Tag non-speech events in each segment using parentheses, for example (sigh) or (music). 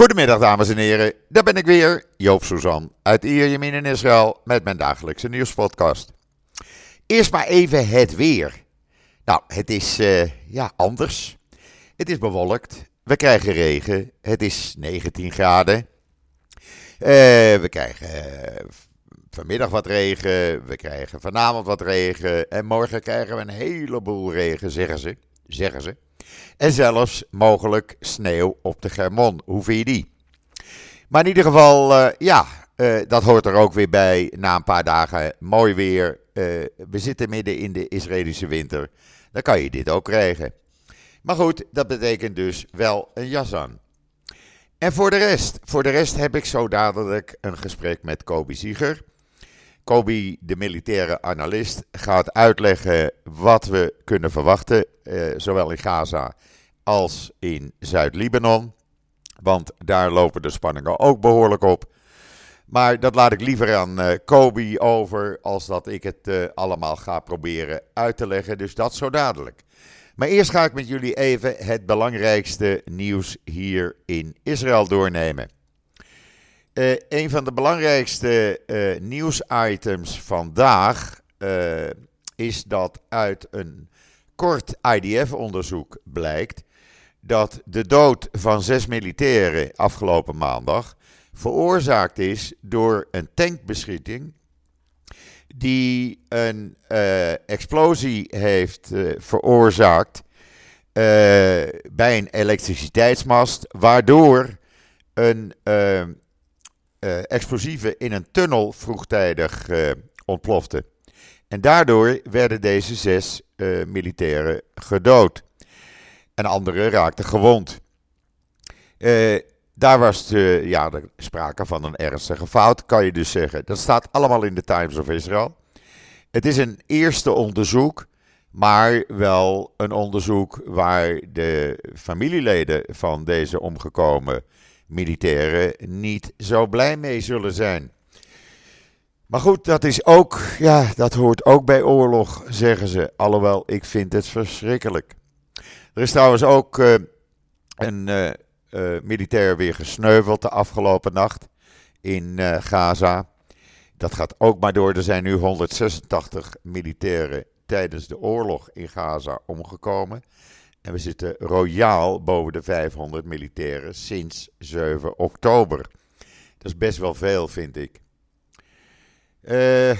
Goedemiddag dames en heren, daar ben ik weer, Joop Suzan uit Ierjemien in Israël met mijn dagelijkse nieuwspodcast. Eerst maar even het weer. Nou, het is uh, ja, anders. Het is bewolkt, we krijgen regen, het is 19 graden. Uh, we krijgen uh, vanmiddag wat regen, we krijgen vanavond wat regen en morgen krijgen we een heleboel regen, zeggen ze. Zeggen ze. En zelfs mogelijk sneeuw op de Germon. Hoe vind je die? Maar in ieder geval, uh, ja, uh, dat hoort er ook weer bij. Na een paar dagen mooi weer. Uh, we zitten midden in de Israëlische winter. Dan kan je dit ook krijgen. Maar goed, dat betekent dus wel een jas aan. En voor de rest, voor de rest heb ik zo dadelijk een gesprek met Kobi Zieger. Kobi, de militaire analist, gaat uitleggen wat we kunnen verwachten, eh, zowel in Gaza als in Zuid-Libanon. Want daar lopen de spanningen ook behoorlijk op. Maar dat laat ik liever aan uh, Kobi over, als dat ik het uh, allemaal ga proberen uit te leggen. Dus dat zo dadelijk. Maar eerst ga ik met jullie even het belangrijkste nieuws hier in Israël doornemen. Uh, een van de belangrijkste uh, nieuwsitems vandaag uh, is dat uit een kort IDF-onderzoek blijkt dat de dood van zes militairen afgelopen maandag veroorzaakt is door een tankbeschieting die een explosie heeft veroorzaakt bij een elektriciteitsmast, waardoor een explosieven in een tunnel vroegtijdig uh, ontplofte. En daardoor werden deze zes uh, militairen gedood. En anderen raakten gewond. daar was de, ja, de sprake van een ernstige fout, kan je dus zeggen. Dat staat allemaal in de Times of Israel. Het is een eerste onderzoek, maar wel een onderzoek waar de familieleden van deze omgekomen militairen niet zo blij mee zullen zijn. Maar goed, dat is ook, ja, dat hoort ook bij oorlog, zeggen ze. Alhoewel, ik vind het verschrikkelijk. Er is trouwens ook uh, een uh, uh, militair weer gesneuveld de afgelopen nacht in Gaza. Dat gaat ook maar door. Er zijn nu 186 militairen tijdens de oorlog in Gaza omgekomen. En we zitten royaal boven de 500 militairen sinds 7 oktober. Dat is best wel veel, vind ik. Uh,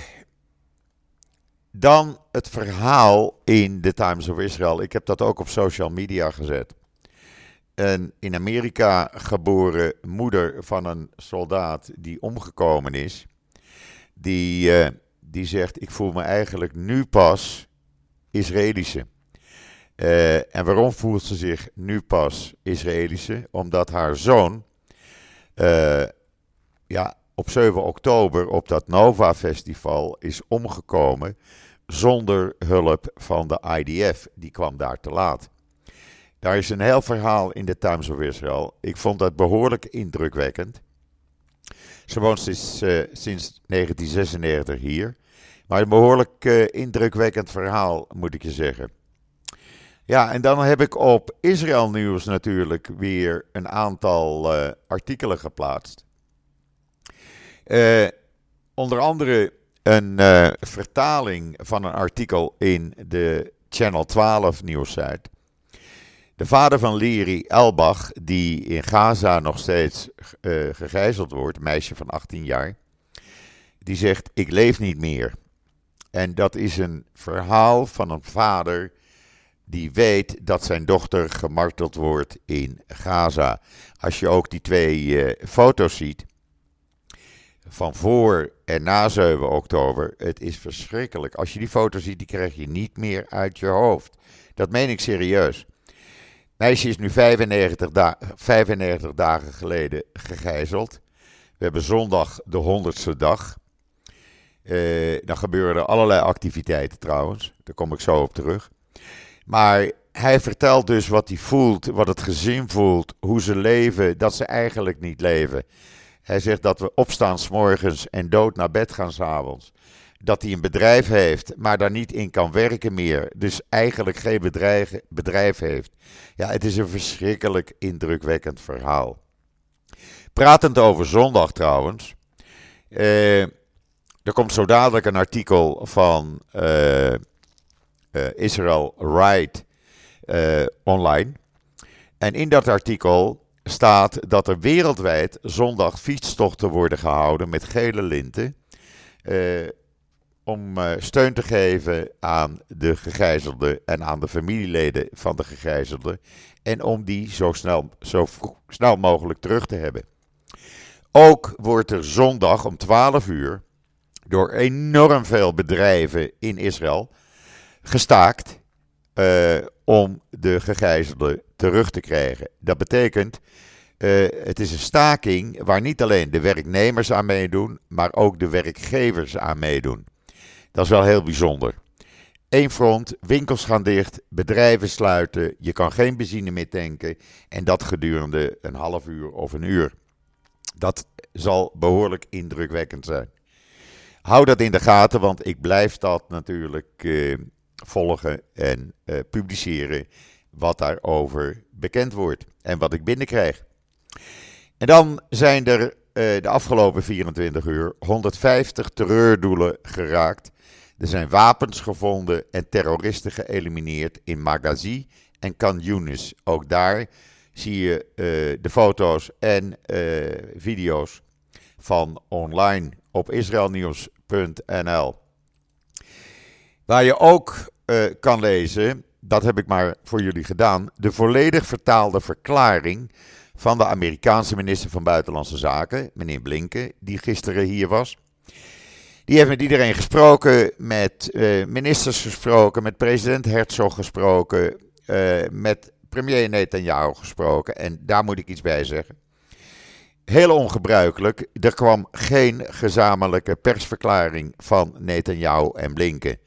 dan het verhaal in de Times of Israel. Ik heb dat ook op social media gezet. Een in Amerika geboren moeder van een soldaat die omgekomen is. Die, uh, die zegt: Ik voel me eigenlijk nu pas Israëlische. Uh, en waarom voelt ze zich nu pas Israëlische? Omdat haar zoon uh, ja, op 7 oktober op dat Nova Festival is omgekomen zonder hulp van de IDF. Die kwam daar te laat. Daar is een heel verhaal in de Times of Israel. Ik vond dat behoorlijk indrukwekkend. Ze woont sinds, uh, sinds 1996 hier. Maar een behoorlijk indrukwekkend verhaal, moet ik je zeggen. Ja, en dan heb ik op Israël Nieuws natuurlijk weer een aantal uh, artikelen geplaatst. Uh, onder andere een uh, vertaling van een artikel in de Channel 12 nieuwssite. De vader van Liri Elbach, die in Gaza nog steeds gegijzeld wordt, meisje van 18 jaar, die zegt: Ik leef niet meer. En dat is een verhaal van een vader die weet dat zijn dochter gemarteld wordt in Gaza. Als je ook die twee uh, foto's ziet, van voor en na 7 oktober, het is verschrikkelijk. Als je die foto's ziet, die krijg je niet meer uit je hoofd. Dat meen ik serieus. Meisje is nu 95, da 95 dagen geleden gegijzeld. We hebben zondag de 100ste dag. Uh, dan gebeuren er allerlei activiteiten trouwens. Daar kom ik zo op terug. Maar hij vertelt dus wat hij voelt, wat het gezin voelt, hoe ze leven, dat ze eigenlijk niet leven. Hij zegt dat we opstaan s'morgens en dood naar bed gaan s'avonds. Dat hij een bedrijf heeft, maar daar niet in kan werken meer. Dus eigenlijk geen bedrijf, bedrijf heeft. Ja, het is een verschrikkelijk indrukwekkend verhaal. Pratend over zondag trouwens. Uh, er komt zo dadelijk een artikel van uh, Israel Right online. En in dat artikel staat dat er wereldwijd zondag fietstochten worden gehouden met gele linten. om steun te geven aan de gegijzelden en aan de familieleden van de gegijzelden. En om die zo snel, zo snel mogelijk terug te hebben. Ook wordt er zondag om 12 uur door enorm veel bedrijven in Israël gestaakt uh, om de gegijzelden terug te krijgen. Dat betekent, uh, het is een staking waar niet alleen de werknemers aan meedoen, maar ook de werkgevers aan meedoen. Dat is wel heel bijzonder. Eén front, winkels gaan dicht, bedrijven sluiten, je kan geen benzine meer tanken en dat gedurende een half uur of een uur. Dat zal behoorlijk indrukwekkend zijn. Hou dat in de gaten, want ik blijf dat natuurlijk eh, volgen en eh, publiceren wat daarover bekend wordt en wat ik binnenkrijg. En dan zijn er uh, de afgelopen 24 uur 150 terreurdoelen geraakt. Er zijn wapens gevonden en terroristen geëlimineerd in Magazi en Yunis. Ook daar zie je uh, de foto's en video's van online op israelnieuws.nl. Waar je ook uh, kan lezen, dat heb ik maar voor jullie gedaan, de volledig vertaalde verklaring van de Amerikaanse minister van Buitenlandse Zaken, meneer Blinken, die gisteren hier was. Die heeft met iedereen gesproken, met uh, ministers gesproken, met president Herzog gesproken, uh, met premier Netanyahu gesproken. En daar moet ik iets bij zeggen. Heel ongebruikelijk, er kwam geen gezamenlijke persverklaring van Netanyahu en Blinken.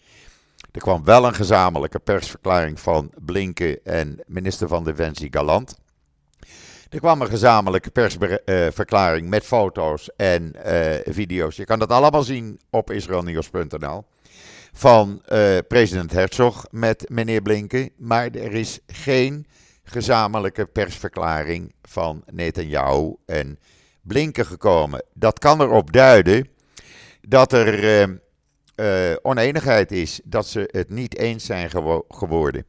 Er kwam wel een gezamenlijke persverklaring van Blinken en minister van Defensie Galant. Er kwam een gezamenlijke persverklaring met foto's en uh, video's. Je kan dat allemaal zien op israelnieuws.nl. Van uh, president Herzog met meneer Blinken. Maar er is geen gezamenlijke persverklaring van Netanyahu en Blinken gekomen. Dat kan erop duiden dat er oneenigheid is, dat ze het niet eens zijn gewo geworden.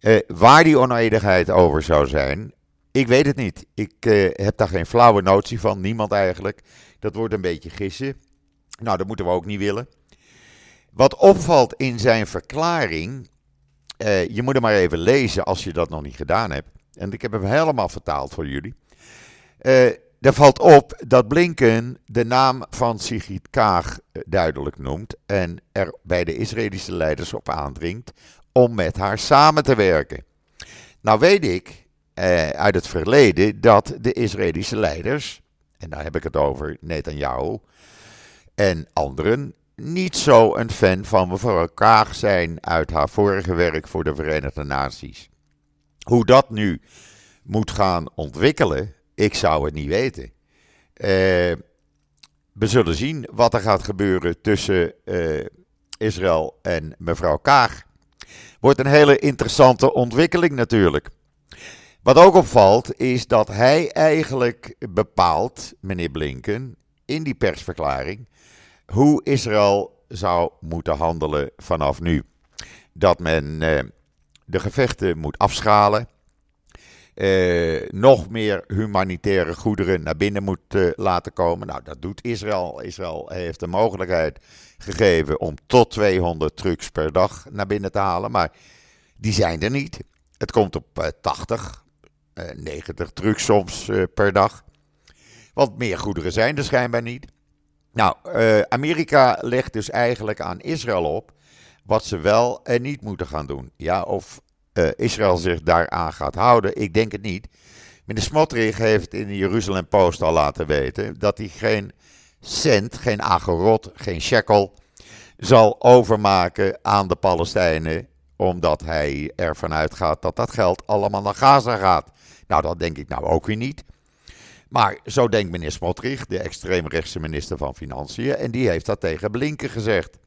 Uh, waar die oneenigheid over zou zijn, ik weet het niet. Ik uh, heb daar geen flauwe notie van, niemand eigenlijk. Dat wordt een beetje gissen. Nou, dat moeten we ook niet willen. Wat opvalt in zijn verklaring, je moet hem maar even lezen als je dat nog niet gedaan hebt. En ik heb hem helemaal vertaald voor jullie. Er valt op dat Blinken de naam van Sigrid Kaag eh, duidelijk noemt en er bij de Israëlische leiders op aandringt om met haar samen te werken. Nou weet ik eh, uit het verleden dat de Israëlische leiders, en daar heb ik het over Netanyahu en anderen, niet zo een fan van mevrouw Kaag zijn uit haar vorige werk voor de Verenigde Naties. Hoe dat nu moet gaan ontwikkelen, ik zou het niet weten. Uh, we zullen zien wat er gaat gebeuren tussen uh, Israël en mevrouw Kaag. Wordt een hele interessante ontwikkeling natuurlijk. Wat ook opvalt is dat hij eigenlijk bepaalt, meneer Blinken, in die persverklaring, hoe Israël zou moeten handelen vanaf nu. Dat men uh, de gevechten moet afschalen eh, nog meer humanitaire goederen naar binnen moet eh, laten komen. Nou, dat doet Israël. Israël heeft de mogelijkheid gegeven om tot 200 trucks per dag naar binnen te halen, maar die zijn er niet. Het komt op uh, 80, 90 trucks soms eh, per dag. Want meer goederen zijn er schijnbaar niet. Nou, eh, Amerika legt dus eigenlijk aan Israël op wat ze wel en niet moeten gaan doen. Ja, of uh, Israël zich daaraan gaat houden. Ik denk het niet. Meneer Smotrich heeft in de Jeruzalem Post al laten weten dat hij geen cent, geen agerot, geen shekel zal overmaken aan de Palestijnen, omdat hij ervan uitgaat dat dat geld allemaal naar Gaza gaat. Nou, dat denk ik nou ook weer niet. Maar zo denkt meneer Smotrich, de extreemrechtse minister van Financiën, en die heeft dat tegen Blinken gezegd.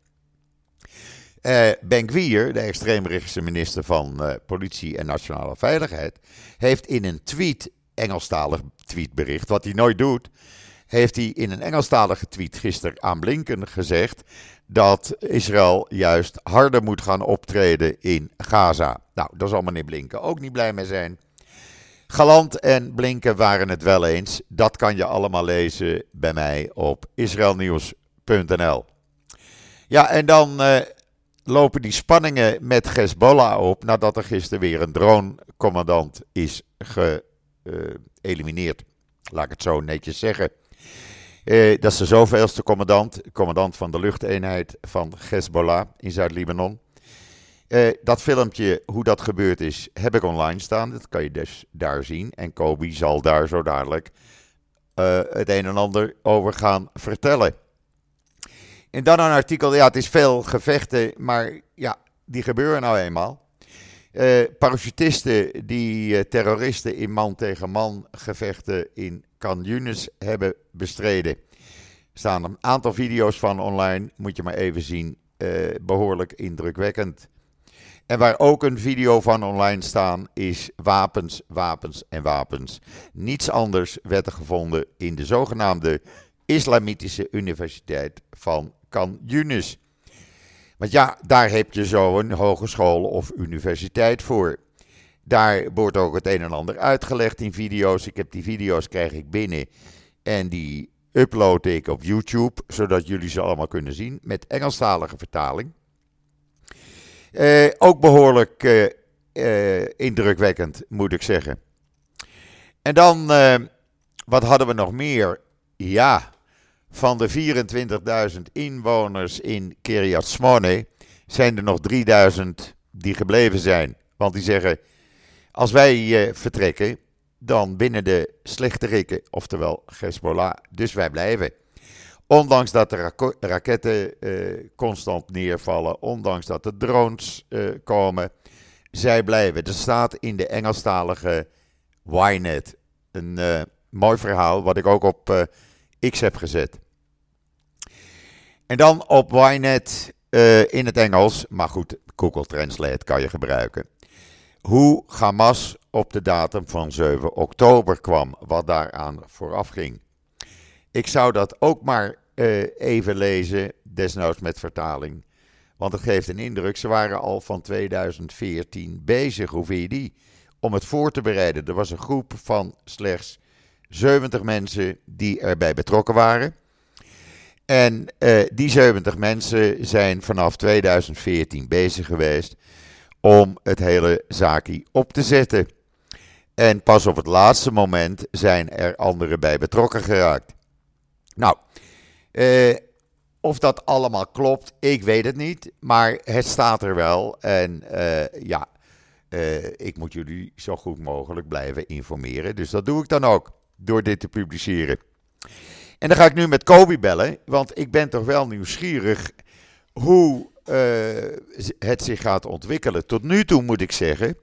Uh, ben Gwier, de extreemrechtse minister van uh, Politie en Nationale Veiligheid, heeft in een tweet, Engelstalig tweetbericht, wat hij nooit doet, heeft hij in een Engelstalige tweet gisteren aan Blinken gezegd dat Israël juist harder moet gaan optreden in Gaza. Nou, daar zal meneer Blinken ook niet blij mee zijn. Galant en Blinken waren het wel eens. Dat kan je allemaal lezen bij mij op israelnieuws.nl. Ja, en dan uh, lopen die spanningen met Hezbollah op nadat er gisteren weer een dronecommandant is geëlimineerd. Laat ik het zo netjes zeggen. Uh, dat is de zoveelste commandant, commandant van de luchteenheid van Hezbollah in Zuid-Libanon. Uh, dat filmpje, hoe dat gebeurd is, heb ik online staan. Dat kan je dus daar zien. En Kobe zal daar zo dadelijk uh, het een en ander over gaan vertellen. En dan een artikel, ja, het is veel gevechten, maar ja, die gebeuren nou eenmaal. Uh, parachutisten die terroristen in man tegen man gevechten in Can Yunis hebben bestreden. Er staan een aantal video's van online, moet je maar even zien. behoorlijk indrukwekkend. En waar ook een video van online staan is wapens, wapens en wapens. Niets anders werd er gevonden in de zogenaamde Islamitische Universiteit van Can Yunis. Want ja, daar heb je zo'n hogeschool of universiteit voor. Daar wordt ook het een en ander uitgelegd in video's. Ik heb die video's krijg ik binnen en die upload ik op YouTube, zodat jullie ze allemaal kunnen zien met Engelstalige vertaling. Uh, ook behoorlijk uh, uh, indrukwekkend, moet ik zeggen. En dan, wat hadden we nog meer? Ja, van de 24.000 inwoners in Kiryat Smone zijn er nog 3000 die gebleven zijn. Want die zeggen, als wij vertrekken, dan binnen de rikken, oftewel Hezbollah. Dus wij blijven. Ondanks dat de raketten uh, constant neervallen, ondanks dat de drones uh, komen, zij blijven. Er staat in de Engelstalige Ynet een uh, mooi verhaal, wat ik ook op X heb gezet. En dan op Ynet in het Engels, maar goed, Google Translate kan je gebruiken. Hoe Hamas op de datum van 7 oktober kwam, wat daaraan vooraf ging. Ik zou dat ook maar uh, even lezen, desnoods met vertaling. Want het geeft een indruk. Ze waren al van 2014 bezig, hoe vind je die? Om het voor te bereiden. Er was een groep van slechts 70 mensen die erbij betrokken waren. En uh, die 70 mensen zijn vanaf 2014 bezig geweest om het hele zaakje op te zetten. En pas op het laatste moment zijn er anderen bij betrokken geraakt. Nou, uh, of dat allemaal klopt, ik weet het niet. Maar het staat er wel. En uh, ja, ik moet jullie zo goed mogelijk blijven informeren. Dus dat doe ik dan ook, door dit te publiceren. En dan ga ik nu met Kobe bellen, want ik ben toch wel nieuwsgierig hoe het zich gaat ontwikkelen. Tot nu toe moet ik zeggen,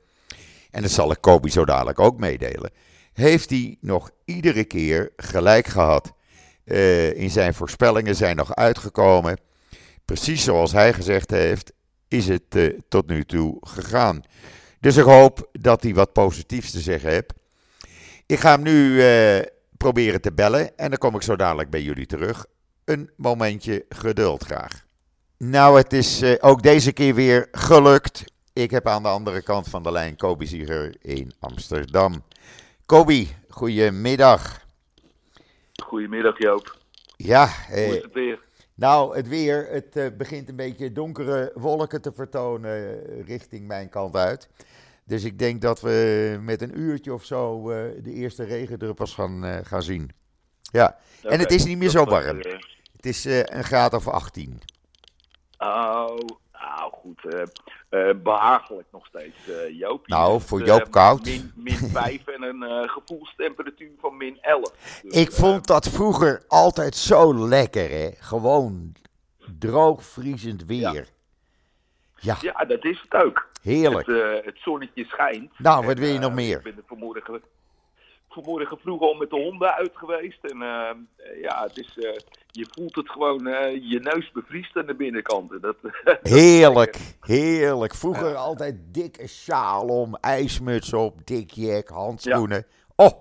en dat zal ik Kobe zo dadelijk ook meedelen, heeft hij nog iedere keer gelijk gehad. Uh, in zijn voorspellingen zijn nog uitgekomen. Precies zoals hij gezegd heeft, is het uh, tot nu toe gegaan. Dus ik hoop dat hij wat positiefs te zeggen heeft. Ik ga hem nu uh, proberen te bellen en dan kom ik zo dadelijk bij jullie terug. Een momentje geduld graag. Nou, het is ook deze keer weer gelukt. Ik heb aan de andere kant van de lijn Kobi Zieger in Amsterdam. Kobi, goedemiddag. Goedemiddag Joop. Ja, eh, Hoe is het weer? Nou, het weer, het uh, begint een beetje donkere wolken te vertonen richting mijn kant uit. Dus ik denk dat we met een uurtje of zo uh, de eerste regendruppels gaan, gaan zien. Ja, okay, en het is niet meer zo warm. Het is een graad of 18. Oh, nou goed. Behagelijk nog steeds, Joop. Nou, voor Joop koud. Min, min (laughs) 5 en een gevoelstemperatuur van min 11. Dus, ik vond dat vroeger altijd zo lekker, hè. Gewoon droog, vriezend weer. Ja. Ja, ja dat is het ook. Heerlijk. Het, het zonnetje schijnt. Nou, wat wil je nog meer? Ik ben er vanmorgen, vanmorgen vroeg al met de honden uit geweest. En ja, het is je voelt het gewoon, je neus bevriest aan de binnenkant. Dat, (laughs) heerlijk, heerlijk. Vroeger altijd dikke sjaal om, ijsmuts op, dik jack, handschoenen. Ja. Oh,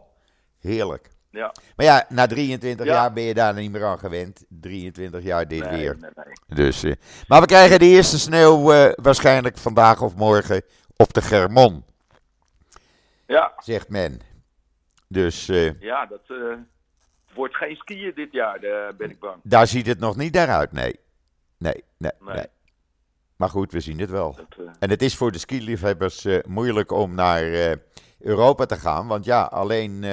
heerlijk. Ja. Maar ja, na 23 Ja. jaar ben je daar niet meer aan gewend. 23 jaar dit Nee, weer. nee, nee. Dus, eh, maar we krijgen de eerste sneeuw eh, waarschijnlijk vandaag of morgen op de Germon, Ja, zegt men. Dus eh, ja, dat wordt geen skiën dit jaar, daar ben ik bang. daar ziet het nog niet naar uit, nee. Nee, nee, nee. Maar goed, we zien het wel. Dat, En het is voor de skiliefhebbers moeilijk om naar Europa te gaan. Want ja, alleen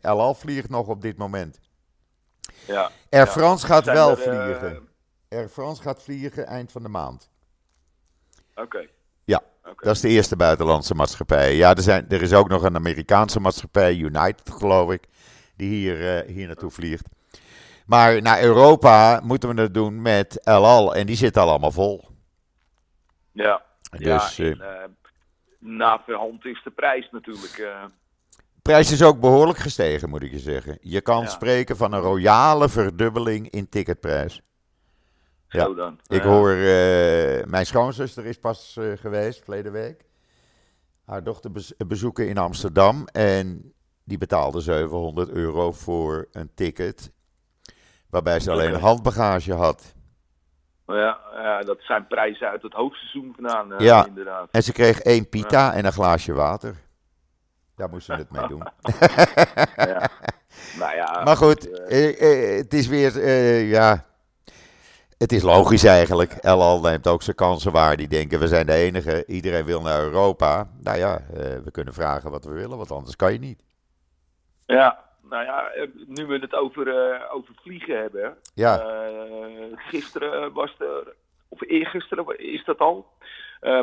El Al vliegt nog op dit moment. ja. Air Ja. France gaat Zijn wel er, eh, vliegen. Air France gaat vliegen eind van de maand. Oké. Ja. Dat is de eerste buitenlandse maatschappij. Ja, er, zijn, er is ook nog een Amerikaanse maatschappij, United geloof ik, die hier, eh, hier naartoe vliegt. Maar naar Europa moeten we het doen met El Al en die zit al allemaal vol. Ja. Dus ja, na verhand is de prijs natuurlijk. eh, de prijs is ook behoorlijk gestegen, moet ik je zeggen. Je kan Ja. spreken van een royale verdubbeling in ticketprijs. Ja. Zo dan. Ik Ja. hoor, eh, mijn schoonzuster is pas eh, geweest, verleden week. Haar dochter bez- bezoeken in Amsterdam. En die betaalde 700 euro voor een ticket. Waarbij ze alleen handbagage had. Ja, ja, dat zijn prijzen uit het hoogseizoen vandaan, eh, Ja. inderdaad. En ze kreeg één pita en een glaasje water. Daar moest ze het mee doen. (laughs) Ja. nou ja, Maar goed, eh, eh, eh, het is weer, eh, ja, het is logisch eigenlijk. El Al neemt ook zijn kansen waar. Die denken, we zijn de enige, iedereen wil naar Europa. Nou ja, eh, we kunnen vragen wat we willen, want anders kan je niet. ja, nou ja, eh, nu we het over, eh, over vliegen hebben. Ja, eh, gisteren was er, of eergisteren is dat al,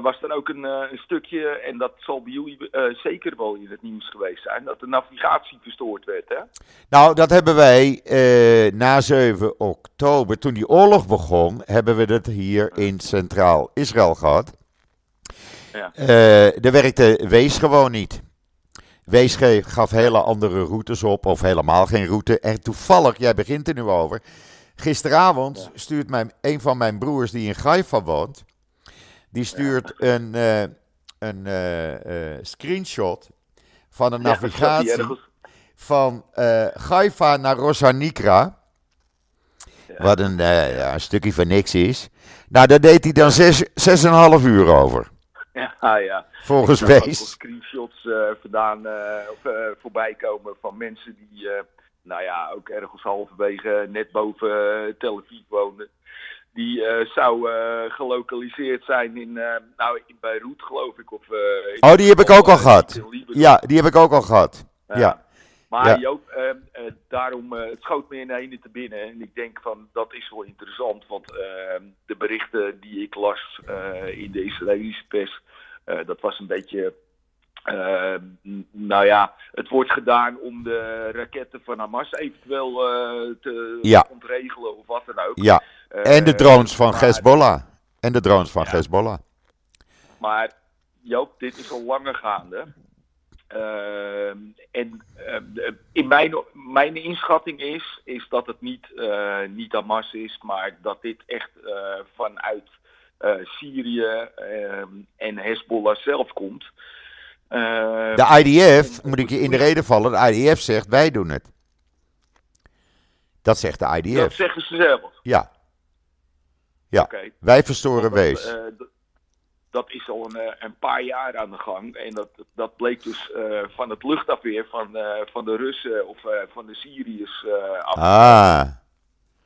was er ook een, een stukje, en dat zal bij jullie zeker wel in het nieuws geweest zijn, dat de navigatie verstoord werd. Hè? nou dat hebben wij na 7 oktober, toen die oorlog begon, hebben we dat hier in Centraal Israël gehad. Ja. Er werkte Wees gewoon niet. Wees ge- gaf hele andere routes op, of helemaal geen route. En toevallig, jij begint er nu over. Gisteravond stuurt mijn, een van mijn broers die in Gaifa woont, die stuurt een, eh, een eh, eh, screenshot van een Ja, navigatie van Gaifa naar Rosanikra. Wat een, ja, een stukje van niks is. Nou, daar deed hij dan zes, zes en een half uur over. Ja, ja. Volgens Wees. screenshots eh, vandaan, eh, of, eh, voorbij komen van mensen die, eh, nou ja, ook ergens halverwege net boven eh, Tel Aviv woonden. Die eh, zou eh, gelokaliseerd zijn in, eh, nou, in Beirut, geloof ik. Of, eh, in Oh, die heb ik ook al eh, gehad. Ja, die heb ik ook al gehad. Ja. Maar Ja. Joop, eh, eh, daarom, eh, het schoot me in ene te binnen. En ik denk van, dat is wel interessant. Want eh, de berichten die ik las eh, in de Israëlische pers, dat was een beetje... eh, n- nou ja, het wordt gedaan om de raketten van Hamas eventueel te Ja. ontregelen of wat dan ook. Ja, en de drones van Hezbollah. En de drones van Ja. Hezbollah. Maar Joop, dit is al langer gaande. Ehm, en ehm, in mijn, mijn inschatting is, is dat het niet, eh, niet Hamas is, maar dat dit echt eh, vanuit eh, Syrië ehm, en Hezbollah zelf komt. De IDF, moet ik je in de reden vallen, de IDF zegt wij doen het. Dat zegt de dat IDF. zeggen ze zelf. Ja, Ja. Wij verstoren Want Wees. Dat, is al een, eh, een paar jaar aan de gang. En dat, dat bleek dus eh, van het luchtafweer van, eh, van de Russen of van de Syriërs af. Ah,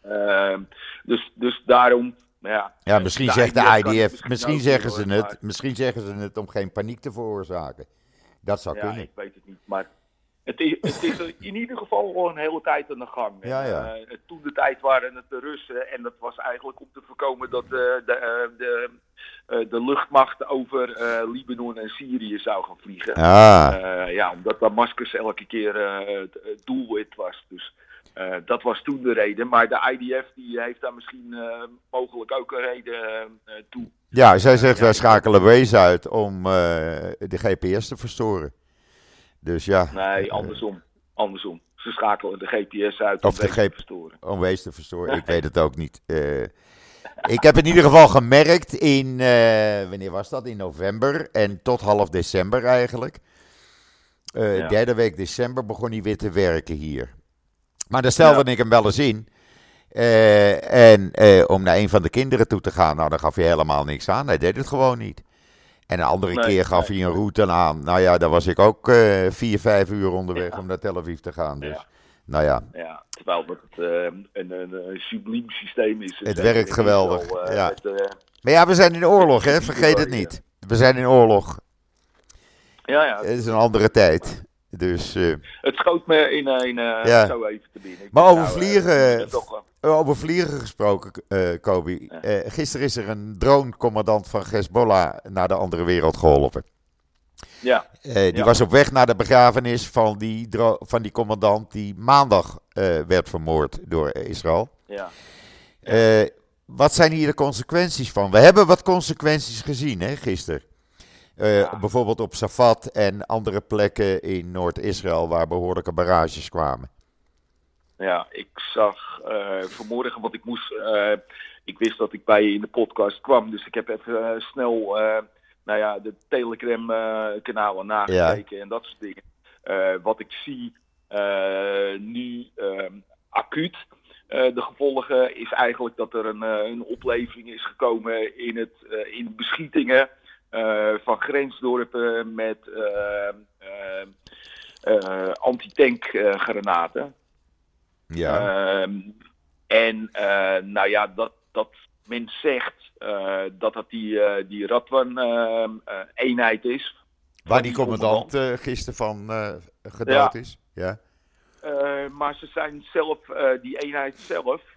Ehm, dus, dus daarom. nou Ja, ja, misschien zegt de IDF misschien zeggen ze het, misschien zeggen ze het om geen paniek te veroorzaken. Dat zou Ja, kunnen. ik weet het niet. Maar het is, het is in ieder geval al een hele tijd aan de gang. Ja, eh, toen de tijd waren het de Russen. En dat was eigenlijk om te voorkomen dat eh, de, eh, de, de luchtmacht over Libanon en Syrië zou gaan vliegen. Ah, ja, omdat Damascus elke keer het het doelwit was. Dus dat was toen de reden. Maar de IDF die heeft daar misschien mogelijk ook een reden toe. ja, zij zegt wij schakelen Wees uit om de GPS te verstoren. Dus ja, Nee, andersom. Andersom. Ze schakelen de GPS uit Of om de deze te verstoren. om Wees te verstoren. Ik weet het ook niet. Eh, ik heb in ieder geval gemerkt in, eh, wanneer was dat? In november en tot half december eigenlijk. Ja. Derde week december begon hij weer te werken hier. Maar dan stelde ik hem wel eens in. En om naar een van de kinderen toe te gaan, nou, dan gaf hij helemaal niks aan. Hij deed het gewoon niet. En een andere Nee, keer gaf nee, hij een route aan. Nou ja, dan was ik ook eh, vier, vijf uur onderweg Ja. om naar Tel Aviv te gaan. Dus, Ja. nou ja, Ja, terwijl het eh, een, een, een subliem systeem is. Het werkt geweldig, eh, ja. Maar ja, we zijn in oorlog, hè? Vergeet het niet. We zijn in oorlog. ja, ja. Het is een andere tijd. Dus, eh, Het schoot me in, in eh, Ja. zo even te binnen. Ik Maar over nou, eh, vliegen, toch, over vliegen gesproken, Kobi. Ja. Gisteren is er een dronecommandant van Hezbollah naar de andere wereld geholpen. ja, die Ja. was op weg naar de begrafenis van die, van die commandant die maandag werd vermoord door Israël. ja. Wat zijn hier de consequenties van? We hebben wat consequenties gezien hè, gisteren. Eh, Ja. Bijvoorbeeld op Safat en andere plekken in Noord-Israël waar behoorlijke barrages kwamen. Ja, ik zag eh, vanmorgen, want ik moest, eh, ik wist dat ik bij je in de podcast kwam, dus ik heb even snel, nou ja, de Telegram eh, kanalen nagekeken en dat soort dingen. Wat ik zie nu ehm, acuut, de gevolgen is eigenlijk dat er een, eh, een opleving is gekomen in, het, in beschietingen van grensdorpen met eh, eh, eh, antitank-granaten. Ja, Ehm, en eh, nou ja, dat, dat men zegt eh, dat dat die, eh, die Radwan-eenheid is. waar die commandant eh, gisteren van eh, gedood Ja. is. Ja. Eh, maar ze zijn zelf, eh, die eenheid zelf, eh,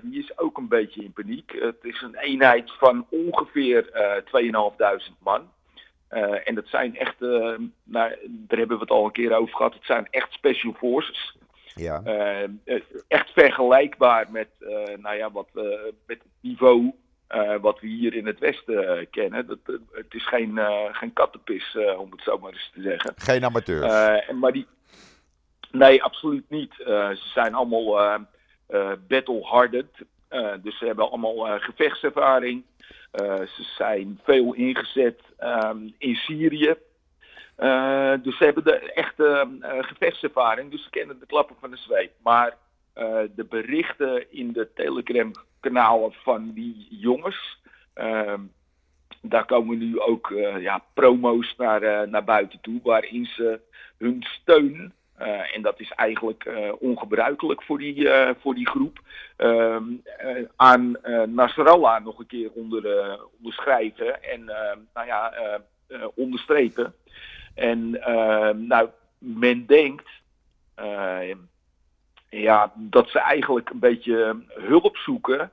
die is ook een beetje in paniek. Het is een eenheid van ongeveer eh 2.500 man. Eh, en dat zijn echt, eh, nou, daar hebben we het al een keer over gehad, het zijn echt special forces. Ja. Eh, eh, echt vergelijkbaar met, eh, nou ja, wat, eh, met het niveau eh, wat we hier in het Westen eh, kennen. Dat, eh, het is geen, eh, geen kattenpis, eh, om het zo maar eens te zeggen. Geen amateurs. Eh, maar die, nee, absoluut niet. Eh, ze zijn allemaal eh, eh, battle-hardened. Eh, dus ze hebben allemaal eh, gevechtservaring. Eh, ze zijn veel ingezet ehm, in Syrië. Eh, dus ze hebben de echte eh, gevechtservaring. Dus ze kennen de klappen van de zweep. Maar eh, de berichten in de Telegram-kanalen van die jongens. ehm, daar komen nu ook eh, ja, promo's naar, eh, naar buiten toe. Waarin ze hun steun. Eh, en dat is eigenlijk eh, ongebruikelijk voor die, eh, voor die groep. ehm, eh, aan Nasrallah nog een keer onder, onderschrijven. En nou ja, onderstrepen. En eh, nou, men denkt eh, ja, dat ze eigenlijk een beetje hulp zoeken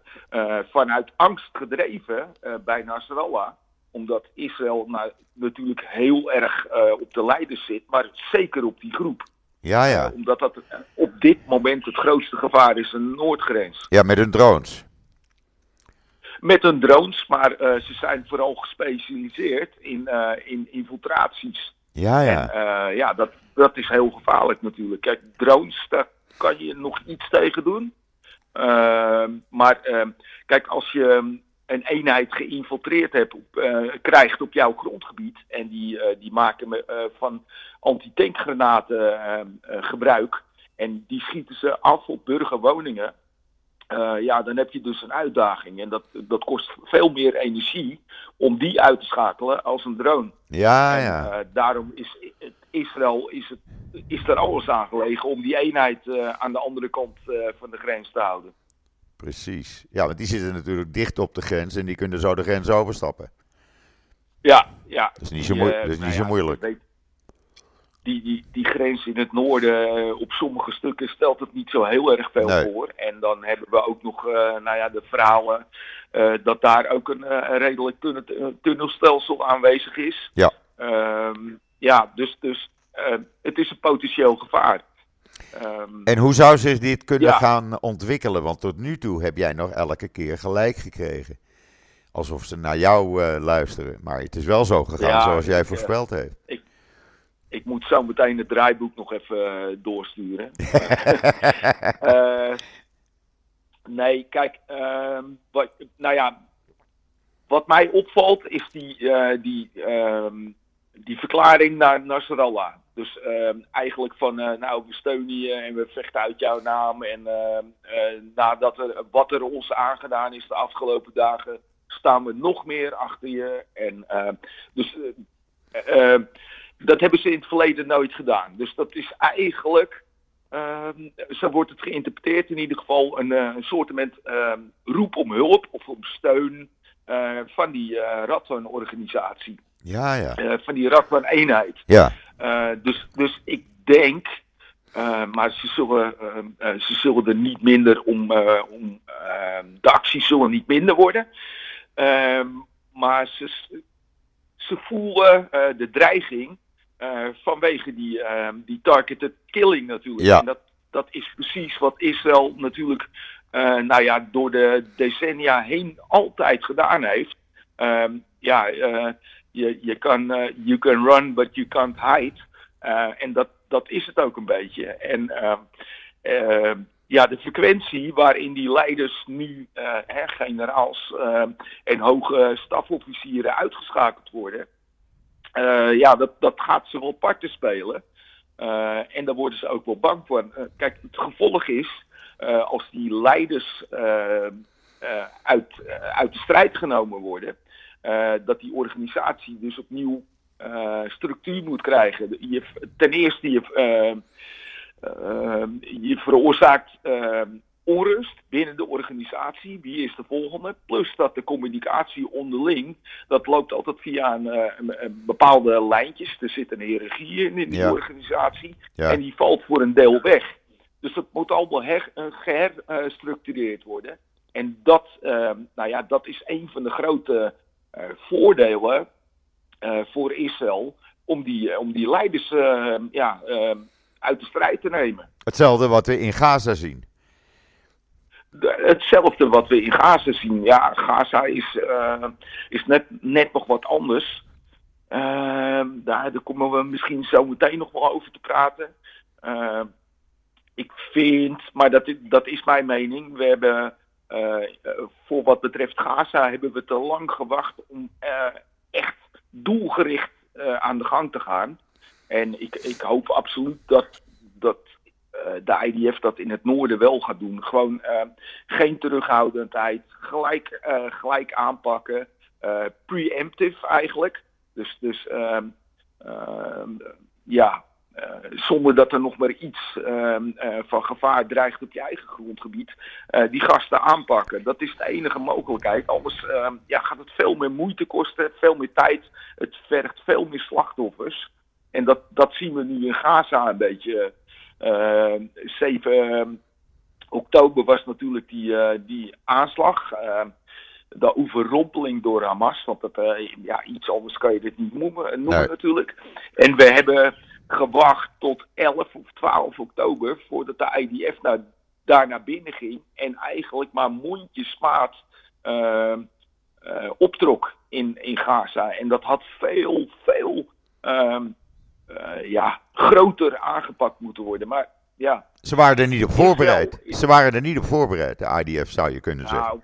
vanuit angst gedreven bij Nasrallah. Omdat Israël nou, natuurlijk heel erg op de leiders zit, maar zeker op die groep. Ja, ja. Eh, omdat dat op dit moment het grootste gevaar is, een Noordgrens. Ja, met hun drones. Met hun drones, maar eh, ze zijn vooral gespecialiseerd in, eh, in infiltraties. Ja, ja. En ja, dat, dat is heel gevaarlijk natuurlijk. Kijk, drones, daar kan je nog iets tegen doen. Ehm, maar ehm, kijk, als je een eenheid geïnfiltreerd hebt, op, eh, krijgt op jouw grondgebied... en die, eh, die maken me, eh, van antitankgranaten eh, gebruik... en die schieten ze af op burgerwoningen... ja, dan heb je dus een uitdaging. En dat, dat kost veel meer energie om die uit te schakelen als een drone. Ja, En, ja. daarom is het- Israël is, het, is er alles aan gelegen om die eenheid aan de andere kant van de grens te houden. Precies. Ja, want die zitten natuurlijk dicht op de grens en die kunnen zo de grens overstappen. Ja, ja. Dat is niet zo, Die, eh, dat is niet nou zo moeilijk. weet- die, die, die grens in het noorden, eh, op sommige stukken stelt het niet zo heel erg veel Nee. voor. En dan hebben we ook nog eh, nou ja, de verhalen dat daar ook een, redelijk tunne- tunnelstelsel aanwezig is. Ja. Ehm, ja, dus, dus het is een potentieel gevaar. Ehm, En hoe zou zich dit kunnen Ja. gaan ontwikkelen? Want tot nu toe heb jij nog elke keer gelijk gekregen. Alsof ze naar jou eh, luisteren. Maar het is wel zo gegaan Ja, zoals jij ik, eh, voorspeld heeft. Ik moet zo meteen het draaiboek nog even eh, doorsturen. (laughs) Nee, kijk, ehm, wat, nou ja, wat mij opvalt is die, die, ehm, die verklaring naar Nasrallah. Dus ehm, eigenlijk van, eh, nou, we steunen je en we vechten uit jouw naam. En ehm, eh, nadat er, wat er ons aangedaan is de afgelopen dagen, staan we nog meer achter je. En ehm, dus dat hebben ze in het verleden nooit gedaan. Dus dat is eigenlijk, zo wordt het geïnterpreteerd in ieder geval, een, een soort roep om hulp of om steun van die uh, Ja, ja. van die Radwan-eenheid. Ja. Uh, dus, dus ik denk, uh, maar ze zullen, uh, ze zullen er niet minder om, om de acties zullen niet minder worden. Ehm, maar ze, ze voelen de dreiging vanwege die, ehm, die targeted killing natuurlijk. Ja. En dat, dat is precies wat Israël natuurlijk nou ja, door de decennia heen altijd gedaan heeft. Um, ja, je, je kan, uh, you can run, but you can't hide. Uh, en dat, dat is het ook een beetje. En uh, ja, de frequentie waarin die leiders nu, hè, generaals en hoge stafofficieren uitgeschakeld worden, ja, dat, dat gaat ze wel parten spelen. en daar worden ze ook wel bang voor. kijk, het gevolg is, als die leiders uit, uit de strijd genomen worden, dat die organisatie dus opnieuw uh, structuur moet krijgen. Je, ten eerste, je, je veroorzaakt onrust binnen de organisatie. Wie is de volgende? Plus dat de communicatie onderling, dat loopt altijd via een, een, een bepaalde lijntjes. Er zit een hiërarchie in, in die ja. organisatie. Ja. En die valt voor een deel weg. Dus dat moet allemaal her, geherstructureerd worden. En dat, nou ja, dat is een van de grote voordelen uh, voor Israël om die, om die leiders ja, uit de strijd te nemen. Hetzelfde wat we in Gaza zien. De, hetzelfde wat we in Gaza zien. Ja, Gaza is, is net, net nog wat anders. daar, daar komen we misschien zo meteen nog wel over te praten. ik vind, maar dat, dat is mijn mening, we hebben voor wat betreft Gaza hebben we te lang gewacht om uh, echt doelgericht uh, aan de gang te gaan. En ik, ik hoop absoluut dat, dat de IDF dat in het noorden wel gaat doen. Gewoon geen terughoudendheid, gelijk, gelijk aanpakken, preemptive eigenlijk. Dus, dus ehm, ja, uh, zonder dat er nog maar iets uh, uh, van gevaar dreigt op je eigen grondgebied, die gasten aanpakken. Dat is de enige mogelijkheid. Anders ehm, ja, gaat het veel meer moeite kosten, veel meer tijd. Het vergt veel meer slachtoffers. En dat, dat zien we nu in Gaza een beetje. 7 oktober was natuurlijk die, die aanslag de overrompeling door Hamas. Want dat, uh, ja, iets anders kan je dit niet noemen, noemen nee. natuurlijk. En we hebben gewacht tot 11 of 12 oktober voordat de IDF naar, daar naar binnen ging. En eigenlijk maar mondjesmaat uh, uh, optrok in, in Gaza. En dat had veel, veel uh, ja, groter aangepakt moeten worden. Maar ja. Ze waren er niet op voorbereid. Ze waren er niet op voorbereid, de IDF zou je kunnen zeggen. Nou,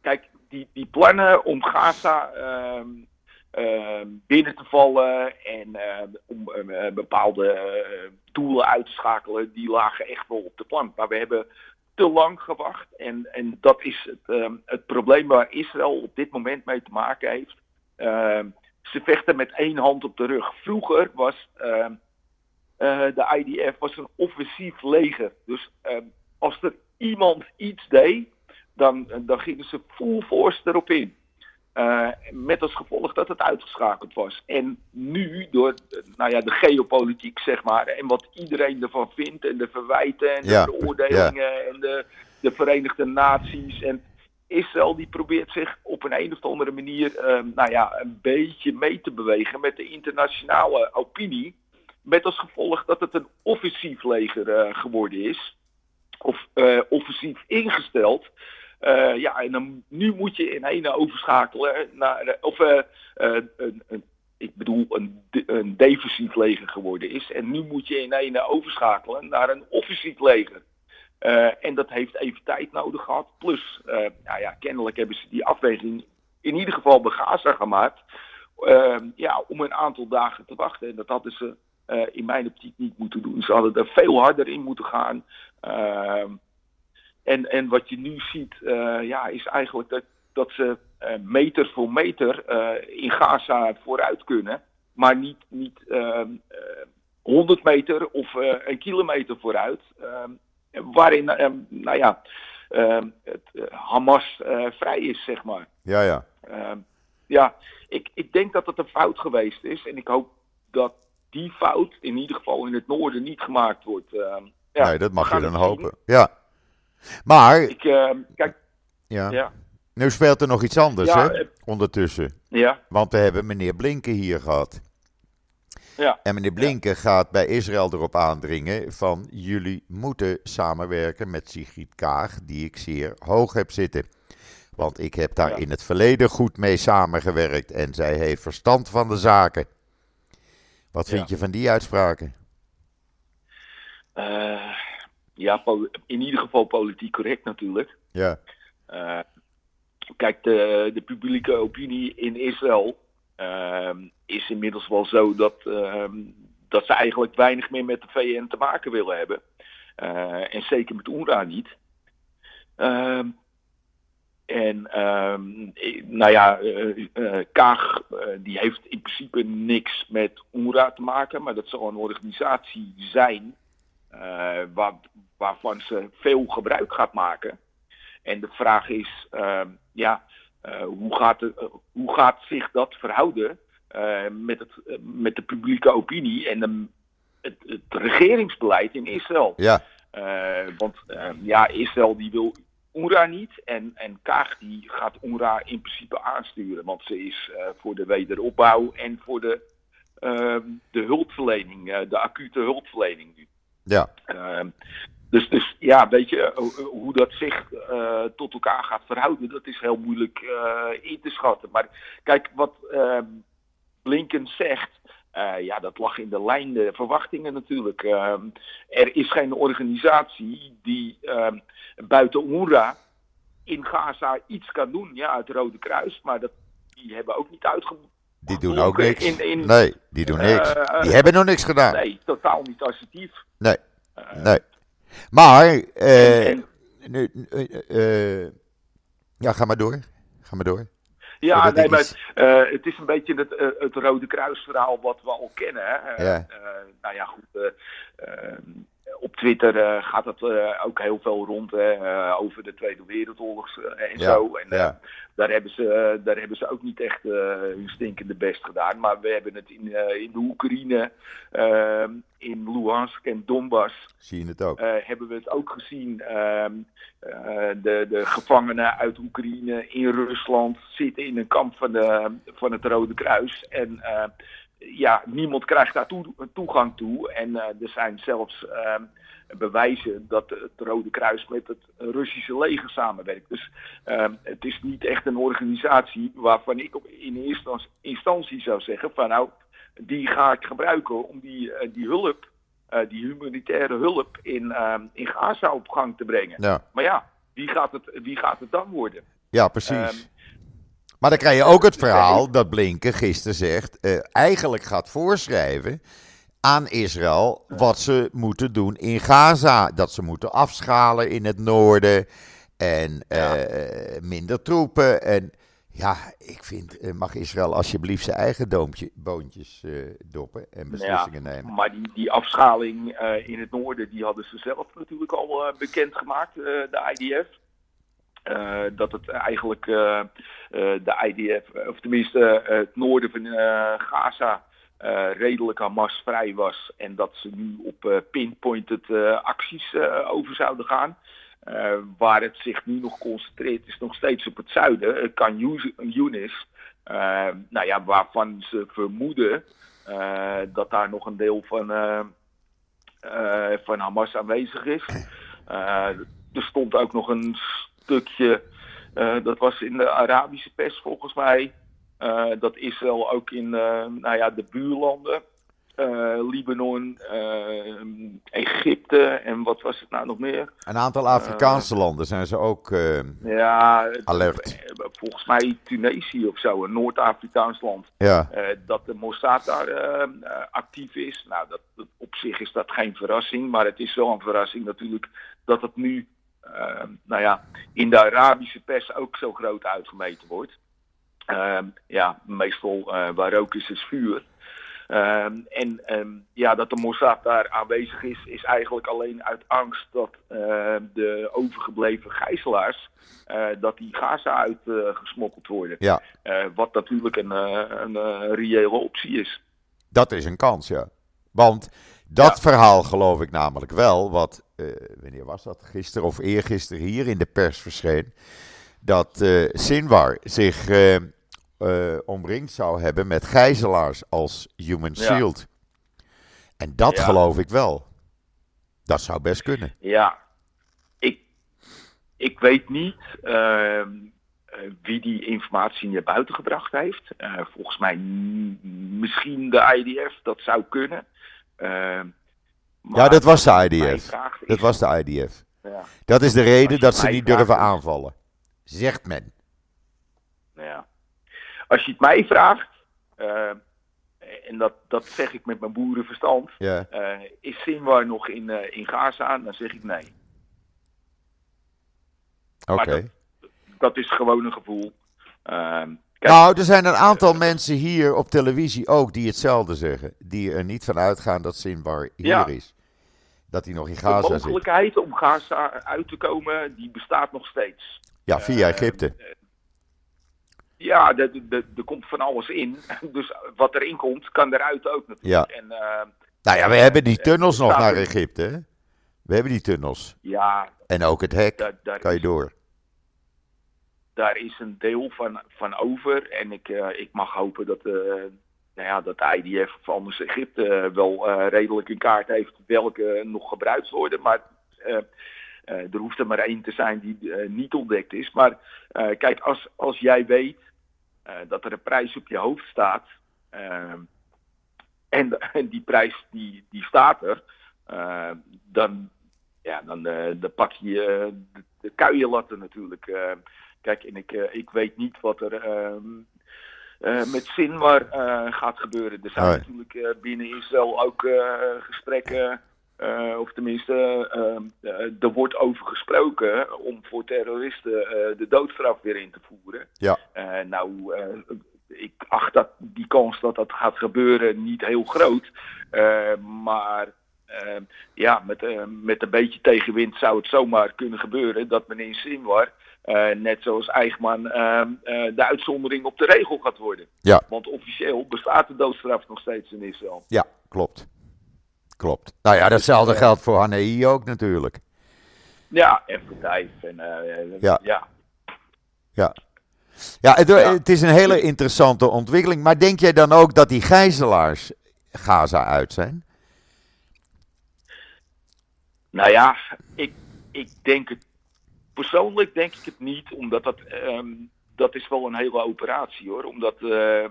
kijk, die, die plannen om Gaza ehm, binnen te vallen en uh, om uh, bepaalde doelen uit te schakelen, die lagen echt wel op de plank. Maar we hebben te lang gewacht en, en dat is het, ehm, het probleem waar Israël op dit moment mee te maken heeft. Ehm, ze vechten met één hand op de rug. Vroeger was de IDF was een offensief leger. Dus als er iemand iets deed, dan, dan gingen ze full force erop in. Uh, met als gevolg dat het uitgeschakeld was. En nu, door nou ja, de geopolitiek, zeg maar, en wat iedereen ervan vindt, en de verwijten en de ja, veroordelingen ja. en de, de Verenigde Naties. En Israël die probeert zich op een, een of andere manier, uh, nou ja, een beetje mee te bewegen met de internationale opinie. Met als gevolg dat het een offensief leger uh, geworden is. Of offensief ingesteld. Uh, ja, en dan, nu moet je in ene overschakelen naar, of uh, uh, een, een, ik bedoel, een, een leger geworden is. En nu moet je in ene overschakelen naar een offensief leger. en dat heeft even tijd nodig gehad. Plus, nou ja, kennelijk hebben ze die afweging in ieder geval bij gemaakt. ja, om een aantal dagen te wachten. En dat hadden ze in mijn optiek niet moeten doen. Ze hadden er veel harder in moeten gaan. Ehm, en, en wat je nu ziet, ja, is eigenlijk dat, dat ze meter voor meter in Gaza vooruit kunnen. Maar niet, niet 100 ehm, meter of een kilometer vooruit. Ehm, waarin, nou ja, het, Hamas vrij is, zeg maar. Ja, ja ja, ik, ik denk dat het een fout geweest is. En ik hoop dat die fout in ieder geval in het noorden niet gemaakt wordt. Uh, ja, nee, dat mag je dan hopen. Ja. Maar. Ik, uh, kijk. Ja. ja. Nu speelt er nog iets anders, hè? Eh, ondertussen. Ja. Want we hebben meneer Blinken hier gehad. Ja. En meneer Blinken gaat bij Israël erop aandringen van jullie moeten samenwerken met Sigrid Kaag, die ik zeer hoog heb zitten. Want ik heb daar in het verleden goed mee samengewerkt en zij heeft verstand van de zaken. Wat vind je van die uitspraken? Ja, in ieder geval politiek correct natuurlijk. Ja. Uh, kijk, de, de publieke opinie in Israël uh, is inmiddels wel zo dat, ehm, dat ze eigenlijk weinig meer met de VN te maken willen hebben. Eh, en zeker met UNRWA niet. Ehm, en nou ja, uh, Kaag die heeft in principe niks met UNRWA te maken, maar dat zal een organisatie zijn waar, waarvan ze veel gebruik gaat maken. En de vraag is, ehm, ja, hoe, gaat het, hoe gaat zich dat verhouden met, het, met de publieke opinie en de, het, het regeringsbeleid in Israël? Ja. want ehm, ja, Israël die wil UNRWA niet. En, en Kaag die gaat UNRWA in principe aansturen. Want ze is uh, voor de wederopbouw en voor de, uh, de hulpverlening, uh, de acute hulpverlening nu. Ja. Ehm, dus, dus ja, weet je, hoe dat zich tot elkaar gaat verhouden, dat is heel moeilijk in te schatten. Maar kijk, wat ehm, Blinken zegt, uh, ja, dat lag in de lijn de verwachtingen natuurlijk. Uh, er is geen organisatie die uh, buiten UNRWA in Gaza iets kan doen. Ja, het Rode Kruis, maar dat, die hebben ook niet uitgevoerd. Die doen ook niks. In, in, nee, die doen niks. Eh, die hebben nog niks gedaan. Nee, totaal niet assertief. Nee, nee. Maar, en, nu, ja, ga maar door. Ga maar door. Ja, nee, maar uh, het is een beetje het, uh, het Rode Kruisverhaal wat we al kennen. Hè? Ja. Nou ja, goed. Op Twitter gaat het ook heel veel rond hè, over de Tweede Wereldoorlog en ja. zo. En ja. daar, hebben ze, daar hebben ze ook niet echt hun stinkende best gedaan. Maar we hebben het in, in de Oekraïne, in Luhansk en Donbass. Zie je het ook? hebben we het ook gezien. Ehm, de, de gevangenen uit Oekraïne in Rusland zitten in een kamp van, de, van het Rode Kruis. En ja, niemand krijgt daar toe, toegang toe. En uh, er zijn zelfs uh, bewijzen dat het Rode Kruis met het Russische leger samenwerkt. Dus het is niet echt een organisatie waarvan ik op, in eerste instantie zou zeggen van nou, die ga ik gebruiken om die, die hulp, die humanitaire hulp in, in Gaza op gang te brengen. Ja. Maar ja, wie gaat, het, wie gaat het dan worden? Ja, precies. Maar dan krijg je ook het verhaal dat Blinken gisteren zegt, uh, eigenlijk gaat voorschrijven aan Israël wat ze moeten doen in Gaza. Dat ze moeten afschalen in het noorden en uh, minder troepen. En ja, ik vind, uh, mag Israël alsjeblieft zijn eigen doompje, boontjes doppen en beslissingen ja, nemen. Maar die, die afschaling in het noorden, die hadden ze zelf natuurlijk al bekendgemaakt, de IDF. Uh, dat het eigenlijk uh, uh, de IDF, of tenminste het noorden van Gaza, redelijk Hamas-vrij was. En dat ze nu op pinpointed acties over zouden gaan. waar het zich nu nog concentreert is nog steeds op het zuiden, kan Yunis. nou ja, waarvan ze vermoeden dat daar nog een deel van, van Hamas aanwezig is. er stond ook nog een stukje, uh, dat was in de Arabische pers volgens mij, uh, dat Israël ook in uh, nou ja, de buurlanden Libanon, Egypte en wat was het nou nog meer? Een aantal Afrikaanse landen zijn ze ook ja, alert. Volgens mij Tunesië of zo, een Noord-Afrikaans land. Ja. dat de Mossad daar actief is. Nou, dat, op zich is dat geen verrassing, maar het is wel een verrassing natuurlijk dat het nu nou ja, in de Arabische pers ook zo groot uitgemeten wordt. ja, meestal waar rook is, is vuur. Um, en um, ja, dat de Mossad daar aanwezig is, is eigenlijk alleen uit angst dat uh, de overgebleven gijzelaars, uh, dat die Gaza uitgesmokkeld uh, worden. Ja. wat natuurlijk een, een reële optie is. Dat is een kans, ja. Want dat ja. verhaal geloof ik namelijk wel, wat, wanneer was dat, gisteren of eergisteren hier in de pers verscheen, dat Sinwar zich uh, omringd zou hebben met gijzelaars als human shield. En dat ja. geloof ik wel. Dat zou best kunnen. Ja, ik, ik weet niet uh, wie die informatie naar buiten gebracht heeft. Volgens mij misschien de IDF, dat zou kunnen. Ja, dat was de IDF. Dat was de IDF. Ja. Dat is de reden dat ze niet durven aanvallen. Zegt men. Ja. Als je het mij vraagt, uh, en dat, dat zeg ik met mijn boerenverstand, ja. uh, is Sinwar nog in, uh, in Gaza? Dan zeg ik nee. Oké. Okay. Dat, dat, is gewoon een gevoel. Kijk, nou, er zijn een aantal mensen hier op televisie ook die hetzelfde zeggen. Die er niet van uitgaan dat Sinwar hier ja. is. Dat hij nog in Gaza zit. De mogelijkheid zit. om Gaza uit te komen, die bestaat nog steeds. Ja, via Egypte. Ja, er komt van alles in. (laughs) Dus wat erin komt, kan eruit ook natuurlijk. Ja. En, uh, nou ja, we hebben die tunnels nog naar Egypte. Hè? We hebben die tunnels. Ja. En ook het hek. Daar, daar kan je door. Daar is een deel van, van over. En ik, uh, ik mag hopen dat, uh, nou ja, dat de IDF of anders Egypte wel redelijk in kaart heeft welke nog gebruikt worden. Maar er hoeft er maar één te zijn die niet ontdekt is. Maar kijk, als, als jij weet dat er een prijs op je hoofd staat. en, en die prijs die, die staat er. dan, ja, dan, dan pak je de, de kuienlatten natuurlijk. Kijk, en ik, ik weet niet wat er. met Sinwar gaat gebeuren. Er zijn Nee. natuurlijk binnen Israël ook gesprekken uh, of tenminste, uh, uh, er wordt over gesproken om voor terroristen de doodstraf weer in te voeren. Ja. nou, ik acht dat die kans dat dat gaat gebeuren niet heel groot. maar ja, met, met een beetje tegenwind zou het zomaar kunnen gebeuren dat meneer Sinwar, net zoals Eichmann, de uitzondering op de regel gaat worden. Ja. Want officieel bestaat de doodstraf nog steeds in Israël. Ja, klopt. Klopt. Nou ja, datzelfde geldt voor Hanei ook natuurlijk. Ja, en voor Dijf. En, ja. ja. Ja. Ja, het, ja, het, is een hele interessante ontwikkeling. Maar denk jij dan ook dat die gijzelaars Gaza uit zijn? Nou ja, ik, ik denk het. Persoonlijk denk ik het niet, omdat dat. Um, dat is wel een hele operatie hoor. Omdat. Uh,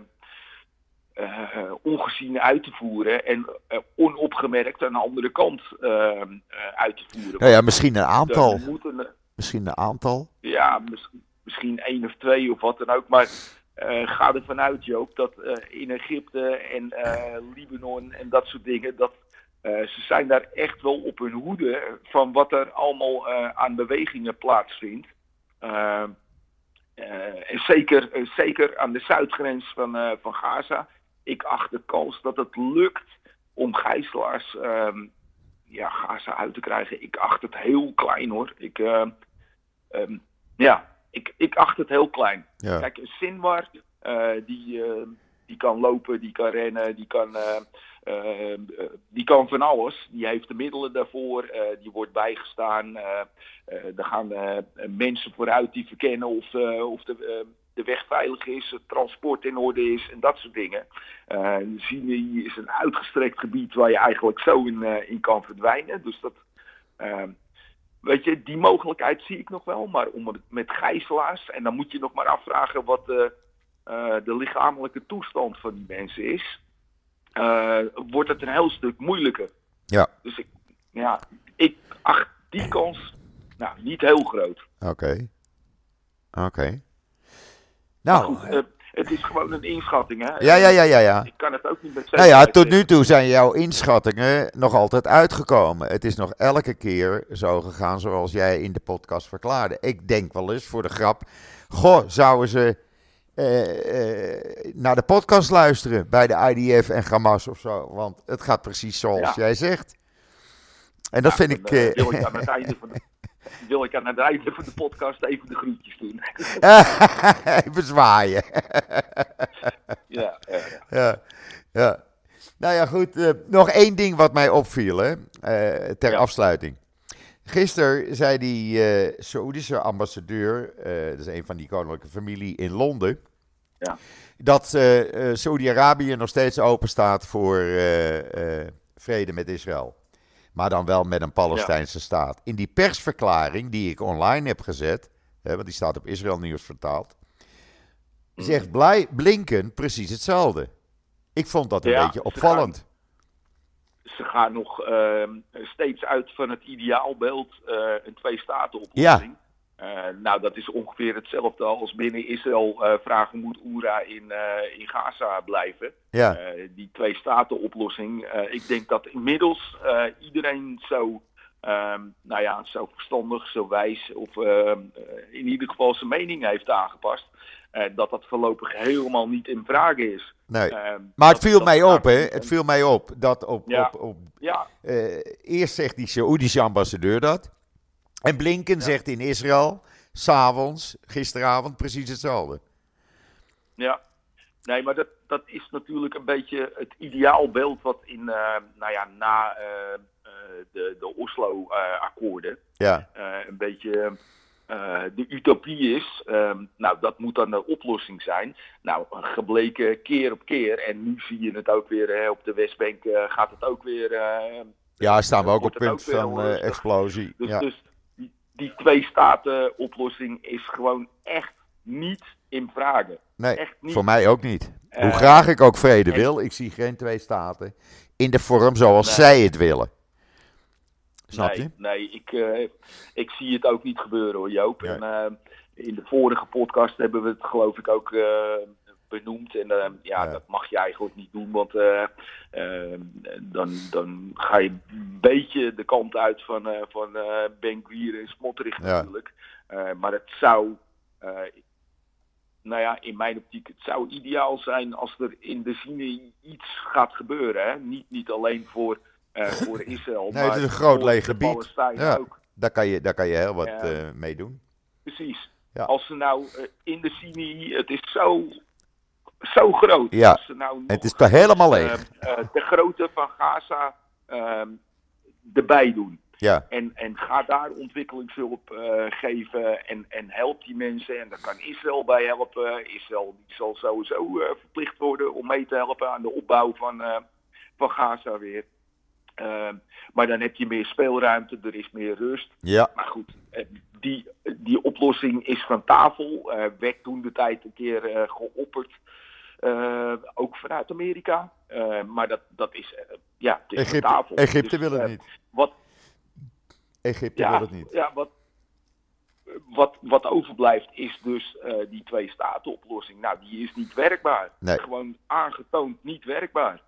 uh, ongezien uit te voeren en uh, onopgemerkt aan de andere kant uh, uit te voeren. Ja, ja misschien een aantal. Misschien een aantal. Ja, misschien, misschien één of twee of wat dan ook. Maar ga ervan uit, Joop, dat in Egypte en Libanon en dat soort dingen, dat ze zijn daar echt wel op hun hoede van wat er allemaal aan bewegingen plaatsvindt. en zeker, zeker aan de zuidgrens van, van Gaza ik acht de kans dat het lukt om gijzelaars um, ja, Gaza uit te krijgen. Ik acht het heel klein hoor. Ik, um, ja, ik, ik acht het heel klein. Ja. Kijk, een Sinwar, uh, die, uh, die kan lopen, die kan rennen, die kan, die kan van alles. Die heeft de middelen daarvoor, die wordt bijgestaan. er gaan mensen vooruit die verkennen of, of de de weg veilig is, het transport in orde is en dat soort dingen. Uh, is een uitgestrekt gebied waar je eigenlijk zo in, in kan verdwijnen. Dus dat, weet je, die mogelijkheid zie ik nog wel. Maar om met gijzelaars, en dan moet je nog maar afvragen wat de lichamelijke toestand van die mensen is. Eh, wordt het een heel stuk moeilijker. Ja. Dus ik, ja, ik acht die kans nou, niet heel groot. Oké. Oké. Nou, goed, eh, het is gewoon een inschatting, hè? ja, ja, ja, ja, ja. Ik kan het ook niet met Nou ja, tot nu toe zijn jouw inschattingen nog altijd uitgekomen. Het is nog elke keer zo gegaan zoals jij in de podcast verklaarde. Ik denk wel eens voor de grap, goh, zouden ze eh, eh, naar de podcast luisteren bij de IDF en Hamas of zo? Want het gaat precies zoals Ja. jij zegt. En dat Ja, vind ik... eh, eh, wil ik aan het (laughs) einde van de, wil ik aan het einde van de podcast even de groetjes doen. (laughs) even zwaaien. (laughs) ja, eh, ja, ja. Nou ja, goed. eh, nog één ding wat mij opviel, hè, eh, ter Ja. afsluiting. Gisteren zei die eh Saoedische ambassadeur, eh, dat is een van die koninklijke familie in Londen, Ja. dat eh eh, Saudi-Arabië nog steeds open staat voor vrede met Israël. Maar dan wel met een Palestijnse staat. In die persverklaring die ik online heb gezet, hè, want die staat op Israël Nieuws vertaald, Mm. zegt Blinken precies hetzelfde. Ik vond dat een Ja, beetje opvallend. Ze gaan nog ehm, steeds uit van het ideaalbeeld eh, een twee-staten-oplossing. Eh, nou, dat is ongeveer hetzelfde als binnen Israël eh, vragen moet Oera in, in Gaza blijven. Ja, die twee-staten-oplossing. ik denk dat inmiddels iedereen zo, ehm, nou ja, zo verstandig, zo wijs, of ehm, eh, in ieder geval zijn mening heeft aangepast. Eh, dat dat voorlopig helemaal niet in vraag is. nee. Ehm, Maar het viel mij op, hè? Het viel mij op dat op, Ja. op, op Ja, eh, eerst zegt die Saoedische ambassadeur dat. En Blinken zegt in Israël, s'avonds, gisteravond, precies hetzelfde. Ja, nee, maar dat, dat is natuurlijk een beetje het ideaalbeeld wat in, eh, nou ja, na eh, eh, de, de Oslo-akkoorden Ja, eh, een beetje eh, de utopie is. Ehm, nou, dat moet dan de oplossing zijn. Nou, gebleken keer op keer, en nu zie je het ook weer hè, op de Westbank, eh, gaat het ook weer. eh, ja staan we ook op het punt ook van eh, explosie. dus Ja. dus die, die twee-staten-oplossing is gewoon echt niet in vragen. Nee, echt niet. voor mij ook niet. Hoe Eh, graag ik ook vrede wil, ik zie geen twee staten in de vorm zoals Nee. zij het willen. Snap nee, je? Nee, ik, eh, ik zie het ook niet gebeuren hoor, Joop. En, eh, in de vorige podcast hebben we het geloof ik ook eh, benoemd. En ja, Ja. dat mag je eigenlijk niet doen, want dan, dan ga je een beetje de kant uit van, van Ben Gwier en Smotterig Ja. natuurlijk. Maar het zou, nou ja, in mijn optiek, het zou ideaal zijn als er in de Sinai iets gaat gebeuren. Hè? Niet, niet alleen voor, voor Israël, (laughs) Nee, het is een groot leeg gebied. Ja. ook. Daar kan je, daar kan je heel wat eh, mee doen. Precies. Ja. Als ze nou eh, in de Sinai, het is zo, zo groot. Ja. Als ze nou nog, Het is toch helemaal leeg. eh, eh, de grootte van Gaza ehm, erbij doen. Ja, En, en ga daar ontwikkelingshulp eh, geven en, en help die mensen. En daar kan Israël bij helpen. Israël die zal sowieso eh, verplicht worden om mee te helpen aan de opbouw van, eh, van Gaza weer. Ehm, maar dan heb je meer speelruimte, er is meer rust. ja, Maar goed, eh, die, die oplossing is van tafel. Eh werd toen de tijd een keer eh, geopperd. ook vanuit Amerika. Maar dat, dat is, ja, het is van Egypte, tafel. Egypte Dus, wil het niet. Wat, Egypte ja, wil het niet. Ja, wat, wat, wat overblijft is dus die twee-staten-oplossing. Nou, die is niet werkbaar. Nee. Gewoon aangetoond niet werkbaar.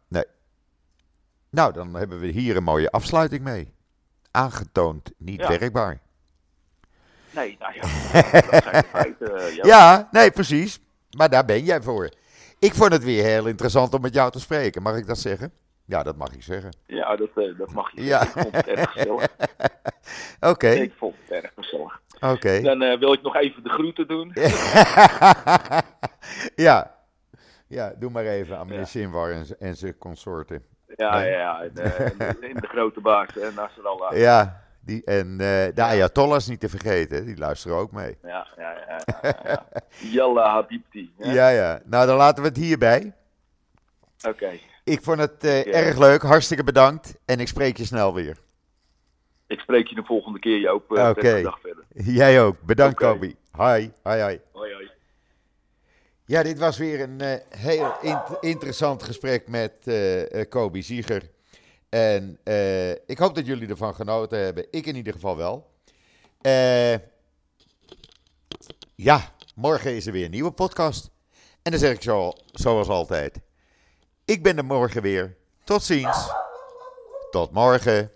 Nou, dan hebben we hier een mooie afsluiting mee. Aangetoond niet Ja. werkbaar. Nee, nou ja, (laughs) dat zijn de feiten. eh. Ja, nee, precies. Maar daar ben jij voor. Ik vond het weer heel interessant om met jou te spreken. Mag ik dat zeggen? Ja, dat mag ik zeggen. Ja, dat, eh, dat mag je. Ja. Ik vond het erg gezellig. (laughs) Oké, Ik vond het erg gezellig. oké. Dan eh, wil ik nog even de groeten doen. (laughs) ja. ja, doe maar even aan meneer Ja. Sinwar en, en zijn consorten. Ja, ja, ja. In, eh, in de- in de grote baas, hè, Nasrallah. Ja, die, en eh, de Ayatollahs niet te vergeten, die luisteren ook mee. Ja, ja, ja. ja, ja. Yalla Habibti. Ja, ja. Nou, dan laten we het hierbij. Oké. Ik vond het eh, erg leuk, hartstikke bedankt. En ik spreek je snel weer. Ik spreek je de volgende keer, Joop. Uh, Oké. Jij ook. Bedankt. Kobi. Hi, hi, hi. Hoi, hoi. Ja, dit was weer een uh, heel int interessant gesprek met uh, Kobe Zieger. En ik hoop dat jullie ervan genoten hebben. Ik in ieder geval wel. ja, morgen is er weer een nieuwe podcast. En dan zeg ik zo, zoals altijd. Ik ben er morgen weer. Tot ziens. Tot morgen.